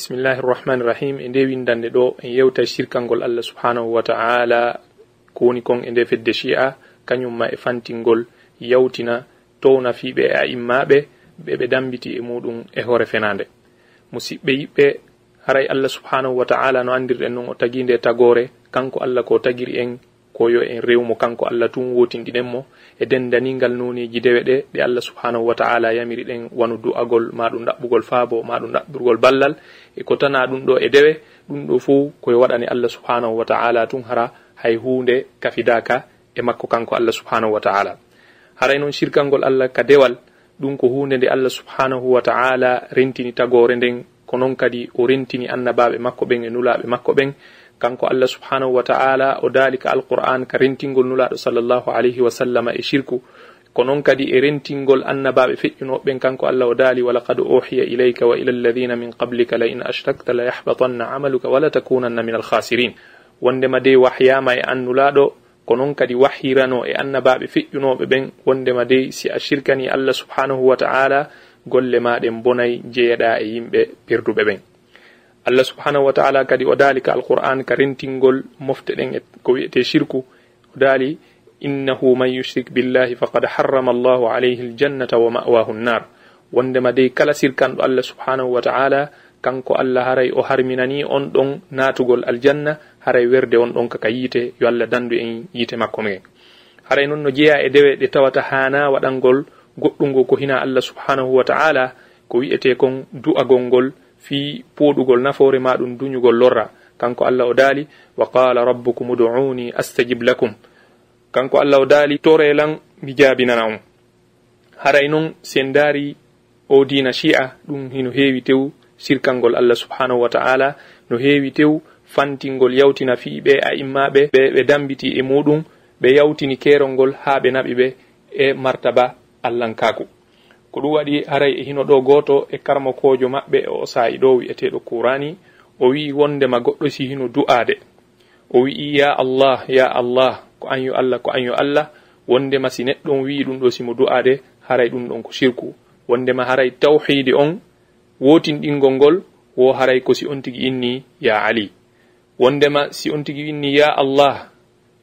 bisimillahi irrahmani irrahim e nde windande ɗo en yewta sirkalngol allah subhanahu wa ta'ala ko woni kon e nde fedde chi'a kañum ma e fantingol yawtina towna fiɓe e a immaɓe ɓe ɓe dambiti e muɗum e hoore fenande. Musidɓe yiɓɓe haray allah subhanahu wa ta'ala no andirɗen noon o tagi nde tagore kanko allah ko tagiri en ko yo en rewmo kanko allah tun wotinɗiɗen mo e dendanigal noneji dewe ɗe ɗe allah subhanahu wa taala yamiri ɗen wanu du'agol maɗum ɗaɓɓugol faabo maɗum ɗaɓɓurgol ballal. E ko tana ɗum ɗo e dewe ɗum ɗo fo koye waɗani allah subhanahu wa taala tun hara hay hunde kafidaka e makko kanko allah subhanahu wa taala. Haray noon shirkal ngol allah ka dewal ɗum ko hunde nde allah subhanahu wa taala rentini tagore nden ko noon kadi o rentini annabaɓe makko ɓen e nulaɓe makko ɓen kanko allah subhanahu wa ta'ala o daali ka alqur'an ka rentingol nulaɗo sallllahu alayhi wa sallama e shirku. Ko noon kadi e rentingol annabaɓe feƴƴunoɓɓen kanko allah o daali walaqad ohiya ilayka wa ila alladina min qablika la in ashrakta la yahbatanna amaluka wala takunanna min alkhasirin wondema de wahyama e annulaɗo ko noon kadi wahirano e annabaɓe feƴƴunoɓe ɓen wondema dey si a shirkani allah subhanahu wa ta'ala golle maɗen bonayi jeeyaɗa e yimɓe perduɓe ɓen allah subhanahu wa taala kadi o daali ka alqur'an ka rentingol mofte ɗen e ko wiyete shirku. O daali innahu man yushrik billahi faqad harrama allahu alayhi aljannata wa mawahu nnar wondema dey kala sirkanɗo allah subhanahu wa taala kanko allah haray o harminani on ɗon natugol aljanna haray werde on ɗon kaka yiite yo allah dandu en yiite makko men haray noon no jeeya e dewe ɗe tawata hana waɗangol goɗɗungo ko hina allah subhanahu wa taala ko wiyete kon du'agol ngol fi puɗugol nafoore maɗum duñugol lorra. Kanko allah o daali wa qala rabbukum uduuni astajib lakum. Kanko allah o daali torelan mi jaabinana on. Haray noon si daari o dina chi'a ɗum hino heewi tew sirkalngol allah subhanahu wa ta'ala. No heewi tew fantingol yawtina fiiɓe a immaɓe ɓe ɓe dambiti e muɗum ɓe yawtini kerol ngol haa ɓe naɓi ɓe e martaba allahnkaku. ko ɗum waɗi haray e hino ɗo goto e karma kojo maɓɓe o saa'i ɗo wi'eteɗo kurani o wi'i wondema goɗɗo si hino du'ade o wi'i ya allah ya allah ko an yo allah ko an yo allah wondema si neɗɗon wi'i ɗum ɗo simo du'ade haray ɗum ɗon ko shirku wondema haray tawhidi on wotinɗingol ngol wo haray ko si on tigi inni ya ali wondema si on tigi inni ya allah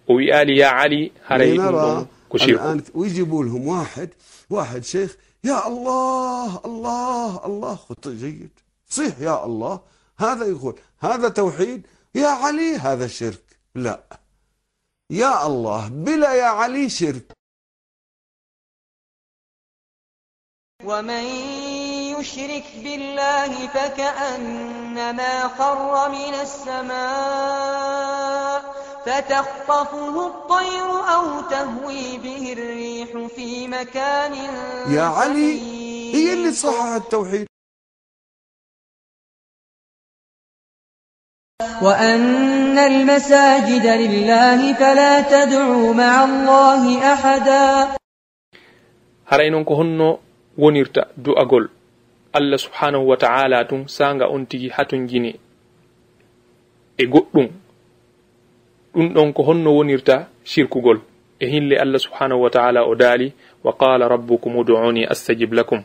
o wi'ali ya ali haray ɗum ɗon ko shirku يا الله الله الله خط جيد صيح يا الله هذا يقول هذا توحيد يا علي هذا شرك لا يا الله بلا يا علي شرك ومن يشرك بالله فكأنما خر من السماء فتخطفه الطير أو تهوي به الريح في مكان يا علي هي اللي صحح التوحيد. وأن المساجد لله فلا تدعوا مع الله أحدا. Haray noon ko honno wonirta du'agol. Allah subhanahu wa ta'ala tun sanga on tigi hatun gine. E goɗɗum ɗum ɗon ko honno wonirta shirkugol. E hille allah subhanahu wa taala o daali wa qala rabbukum uduuni astajib lakum.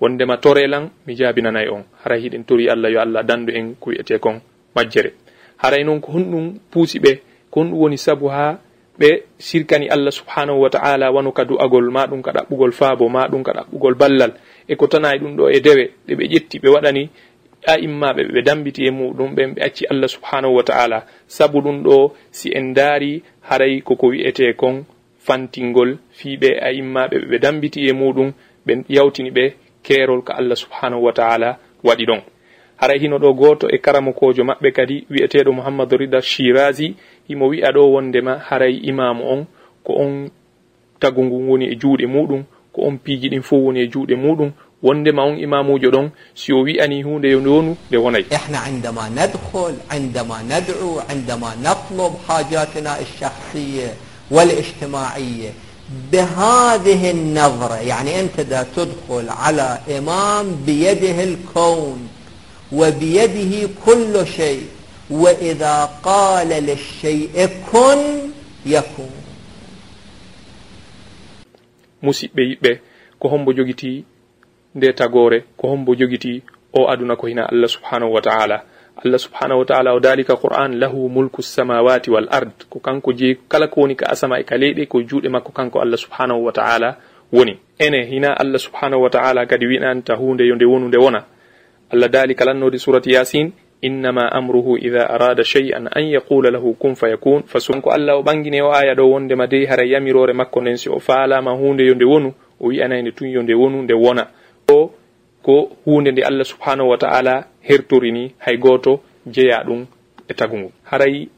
Wondema torelan mi jaabinanayi on. Haray hiɗen tori allah yo allah dandu en ko wiyete kon majjere. Haray noon ko honɗum puusi ɓe ko honɗum woni sabu ha ɓe sirkani allah subhanahu wa taala wano ka du'agol ma ɗum ka ɗaɓɓugol faabo ma ɗum ka ɗaɓɓugol ballal. E ko tanayi ɗum ɗo e dewe ɗe ɓe ƴetti ɓe waɗani ɗa immaɓe ɓe dambiti e muɗum ɓen ɓe acci allah subhanahu wa taala. Sabu ɗum ɗo si en daari haray koko wi'ete kon fantingol fiɓe a immaɓe ɓe dambiti e muɗum ɓe yawtini ɓe keerol ko allah subhanahu wa taala waɗi ɗon. Haray hino ɗo goto e karamokojo maɓɓe kadi wi'eteɗo mouhammadou rida shirasi himo wi'a ɗo wondema haray imamu on ko on tagu ngu woni e juuɗe muɗum ko on piiji ɗin fo woni e juuɗe muɗum wondema on imamujo ɗon si o wi'ani hunde yo nde wonayi ihna indama nadhol indama nadu indama natlub hajatina alshakhsiya والاجتماعية بهذه النظرة يعني أنت دا تدخل على إمام بيده الكون وبيده كل شيء وإذا قال للشيء كن يكون musidɓe yiɓɓe ko hombo jogitii nde tagore ko hombo jogiti o aduna ko hina allah subhanahu wa taala. Allah subhanahu wa taala o dalika qur'an lahu mulku samawati wal ard. Ko kanko jeeyi kala ko woni ka asama e ka leyɗe ko juuɗe makko kanko allah subhanahu wa taala woni. Ene hina allah subhanahu wa taala kadi winanta hunde yo nde wonu nde wona. Allah daali kalannode surati yasin innama amruhu ida arada shay'an an yaqula lahu kun fayakun. Fasunko allah o ɓangine o aya ɗo wondema dey hara yamirore makko nden si o faalama hunde yo nde wonu o wi'anayde tun yo nde wonu nde wona. o ko hunde nde allah subhanahu wa taala hertorini hay goto jeeya ɗum e tagu ngu. Haray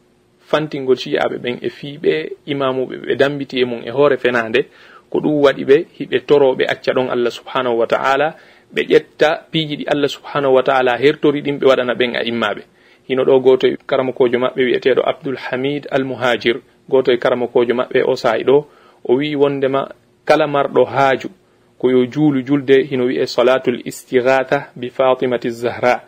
fantingol ciyaɓe ɓen e fiiɓe imamuɓe ɓe dambiti e mum e hoore fenade ko ɗum waɗi ɓe hiɓe toroɓe acca ɗon allah subhanahu wa taala ɓe ƴetta piiji ɗi allah subhanahu wa taala hertori ɗin ɓe waɗana ɓen a immaɓe. Hino ɗo goto e karamakojo maɓɓe wiyeteɗo abdoul hamid almouhajir goto e karamakojo maɓɓe o saahi ɗo o wi wondema kala marɗo haaju. ko yo juulu julde hino wi'e salatul istighatha bi fatimati zahra.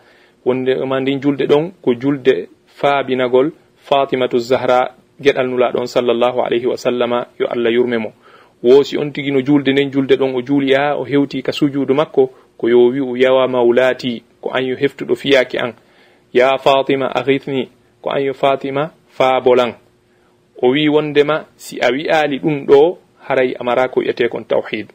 Wonde e ma ndin julde ɗon ko julde faabinagol fatimatu zahra geɗal nulaɗon sallllahu alayhi wa sallama yo allah yurme mo. Woosi on tigi no julde nden julde ɗon o juuli ha o hewti ka sujudu makko ko yo wi o yawa mawlati ko an yo heftuɗo fiyaki an. Ya fatima ahithni ko an yo fatima faabolan. O wi wondema si a wi'ali ɗum ɗo haray amara ko wiyete kon tawhid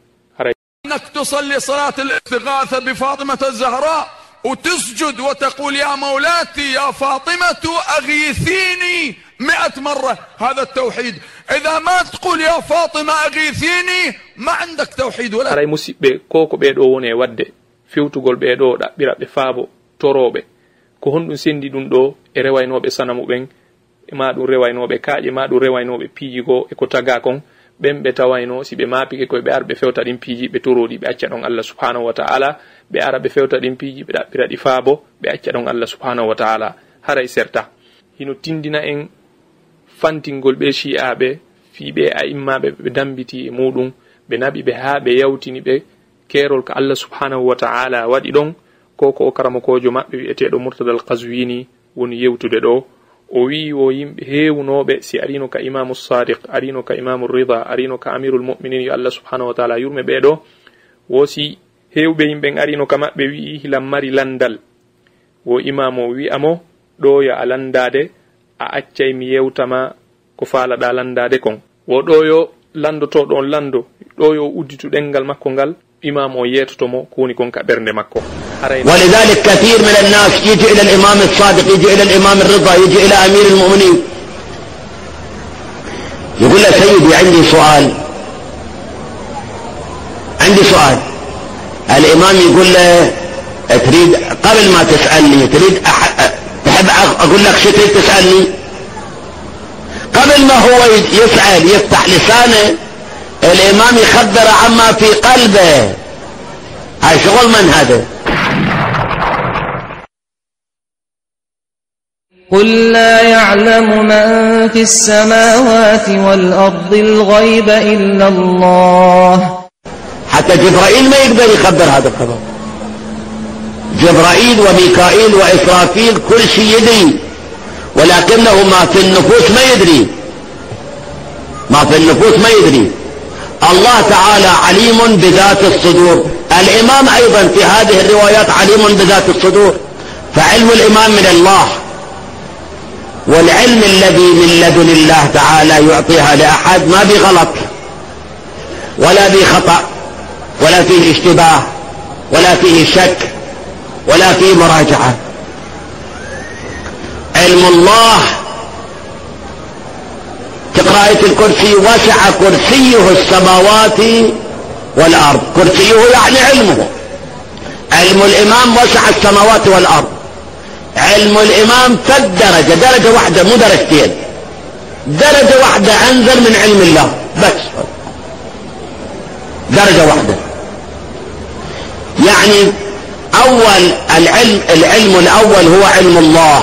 انك تصلي صلاة الاستغاثة بفاطمة الزهراء وتسجد وتقول يا مولاتي يا فاطمة اغيثيني مئة مرة. هذا التوحيد. إذا ما تقول يا فاطمة أغيثيني ما عندك توحيد ولا. أراي مسيبة كوكو بيدو وني ودي. فيوتغول بيدو دا بيرا بفابو تروبة ko honɗum sendi ɗum ɗo e rewaynoɓe sanamu ɓen ma ɗum rewaynoɓe kaaƴe ma ɗum rewaynoɓe piijigo e ko taga kon ɓen ɓe tawayno si ɓe mapike koye ɓe ara ɓe fewta ɗin piiji ɓe toroɗi ɓe acca ɗon allah subhanahu wa taala. Ɓe ara ɓe fewta ɗin piiji ɓe ɗaɓɓira ɗi faabo ɓe acca ɗon allah subhanahu wa taala. Haray serta. Hino tindina en fantingol ɓe shi'aɓe fiɓe a immaɓe ɓe dambiti e muɗum ɓe naɓi ɓe ha ɓe yawtini ɓe kerol ko allah subhanahu wa taala waɗi ɗon. Ko ko o karamakojo maɓɓe wi'eteɗo murtadal kaswini woni yewtude ɗo. o wi o yimɓe heewnoɓe si arino ka imamu sadiq arino ka imamu rida arino ka amirul muminin yo allah subhanahu wa taala yurme ɓeɗo wosi hewɓe yimɓen arino ka maɓɓe wi'i hilan mari landal. Wo imamo wi'amo ɗo yo a landade a accay mi yewtama ko faalaɗa landade kon. Wo ɗo yo landoto ɗon lando ɗo yo udditu uddituɗengal makko ngal imam o yetotomo ko woni kon ka ɓernde makko. ولذلك كثير من الناس يجي إلى الإمام الصادق يجي إلى الإمام الرضا يجي إلى أمير المؤمنين. يقول له سيدي عندي سؤال. عندي سؤال. الإمام يقول له تريد قبل ما تسألني تريد أح... تحب أقول لك شو تريد تسألني؟ قبل ما هو يسأل يفتح لسانه الإمام يخبر عما في قلبه. هاي شغل من هذا؟ قل لا يعلم من في السماوات والأرض الغيب إلا الله. حتى جبرائيل ما يقدر يخبر هذا الخبر. جبرائيل وميكائيل وإسرافيل كل شيء يدري ولكنه ما في النفوس ما يدري. ما في النفوس ما يدري. الله تعالى عليم بذات الصدور. الإمام أيضا في هذه الروايات عليم بذات الصدور. فعلم الإمام من الله. والعلم الذي من لدن الله تعالى يعطيها لأحد ما بي غلط ولا بي خطأ ولا فيه اشتباه ولا فيه شك ولا فيه مراجعة. علم الله كقراءة الكرسي وسع كرسيه السماوات والأرض. كرسيه يعني علمه. علم الإمام وسع السماوات والأرض. علم الإمام فالدرجة درجة واحدة مو درجتين. درجة واحدة أنزل من علم الله. بس. درجة واحدة. يعني أول العلم العلم الأول هو علم الله.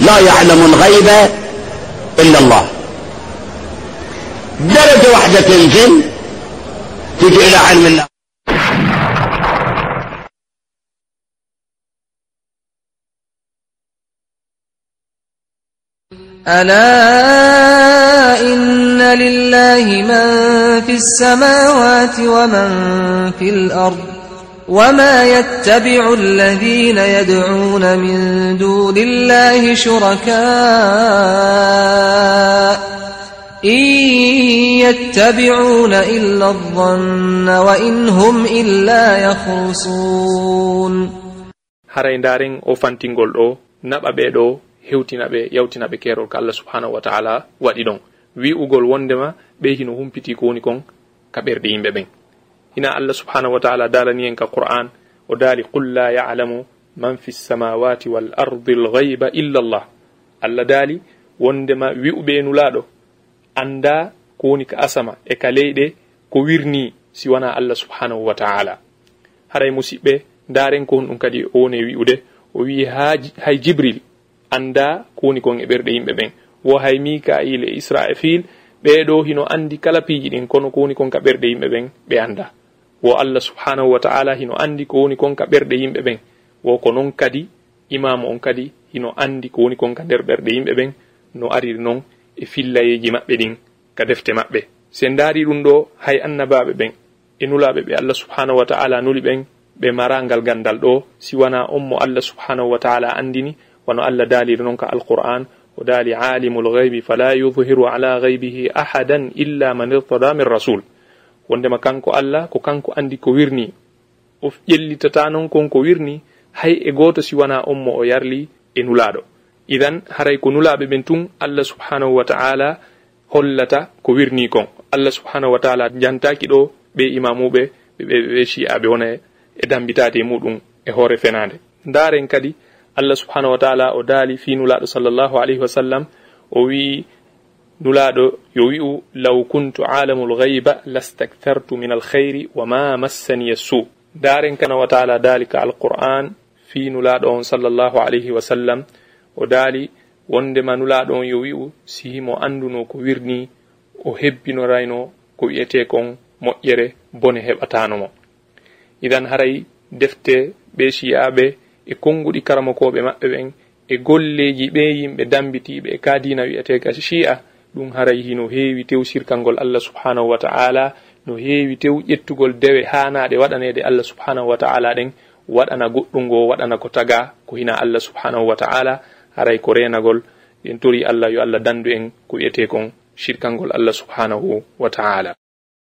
لا يعلم الغيب إلا الله. درجة واحدة تنزل تجي إلى علم الله. ألا إن لله من في السماوات ومن في الأرض وما يتبع الذين يدعون من دون الله شركاء إن يتبعون إلا الظن وإن هم إلا يخرصون. هرين دارين أو فانتين قول أو نبأ بيدو hewtina ɓe yawtina ɓe kerol ko allah subhanahu wa taala waɗi ɗon. Wi'ugol wondema ɓe hino humpiti ko woni kon ka ɓerɗe yimɓe ɓen. Hina allah subhanahu wa taala dalani en ka qur'an o daali qul la yalamu man fi lsamawati wal ardi lgayba illa llah allah daali wondema wi'uɓe nulaɗo anda ko woni ka asama e ka leyɗe ko wirni si wona allah subhanahu wa taala. Haray musidɓe ndaren ko hon ɗum kadi o woni wi'ude o wi hay jibril. anda ko woni kon e ɓerɗe yimɓe ɓen. Wo hay mikail e israfil ɓeɗo hino andi kala piiji ɗin kono ko woni kon ka ɓerɗe yimɓe ɓen ɓe anda wo allah subhanahu wa taala hino andi ko woni kon ka ɓerɗe yimɓe ɓen. Wo ko noon kadi imamu on kadi hino andi ko woni kon ka nder ɓerɗe yimɓe ɓen no ariri noon e fillayeji maɓɓe ɗin ka defte maɓɓe. Se daari ɗum ɗo hay annabaɓe ɓen e nulaɓe ɓe allah subhanahu wa taala nuli ɓen ɓe marangal gandal ɗo siwana on mo allah subhanahu wa taala andini wono allah daaliɗo noon ka alqur'an o daali alimul gaybi fala yudhiru ala gaybihi ahadan illa man irtada min rasul. Wondema kanko allah ko kanko andi ko wirni. O ƴellitata noon kon ko wirni hay e goto siwana on mo o yarli e nulaɗo idan haray ko nulaɓe ɓen tun allah subhanahu wa taala hollata ko wirni kon. Allah subhanahu wa taala jantaki ɗo ɓe imamuɓe ɓe shi'aɓe wona e dambitade muɗum e hoore fenade ndaren kadi allah subhanahu wa taala o daali fi nulaɗo sallllahu alayhi wa sallam o wi nulaɗo yo wi'u law kuntu alamu gayba lastakthartu min alkhayri wa ma massaniya su daren kana wa taala daali ka alqur'an fi nulaɗo on sallllahu alayhi wa sallam o daali wondema nulaɗo on yo wi'u sihimo anduno ko wirni o hebbinorayno ko wi'ete kon moƴƴere bone heɓatanomo idan haray defte ɓe shiyaɓe e konnguɗi karamakoɓe maɓɓe ɓen e golleji ɓe yimɓe dambitiɓe e kadina wi'eteka chi'a ɗum haray hino heewi tew sirkalngol allah subhanahu wa ta'ala no heewi tew ƴettugol dewe hanaɗe waɗanede allah subhanahu wa ta'ala ɗen. Waɗana goɗɗum ngo waɗana ko taga ko hina allah subhanahu wa ta'ala. Haray ko renagol en tori allah yo allah dandu en ko wiyete kon shirkangol allah subhanahu wa ta'ala.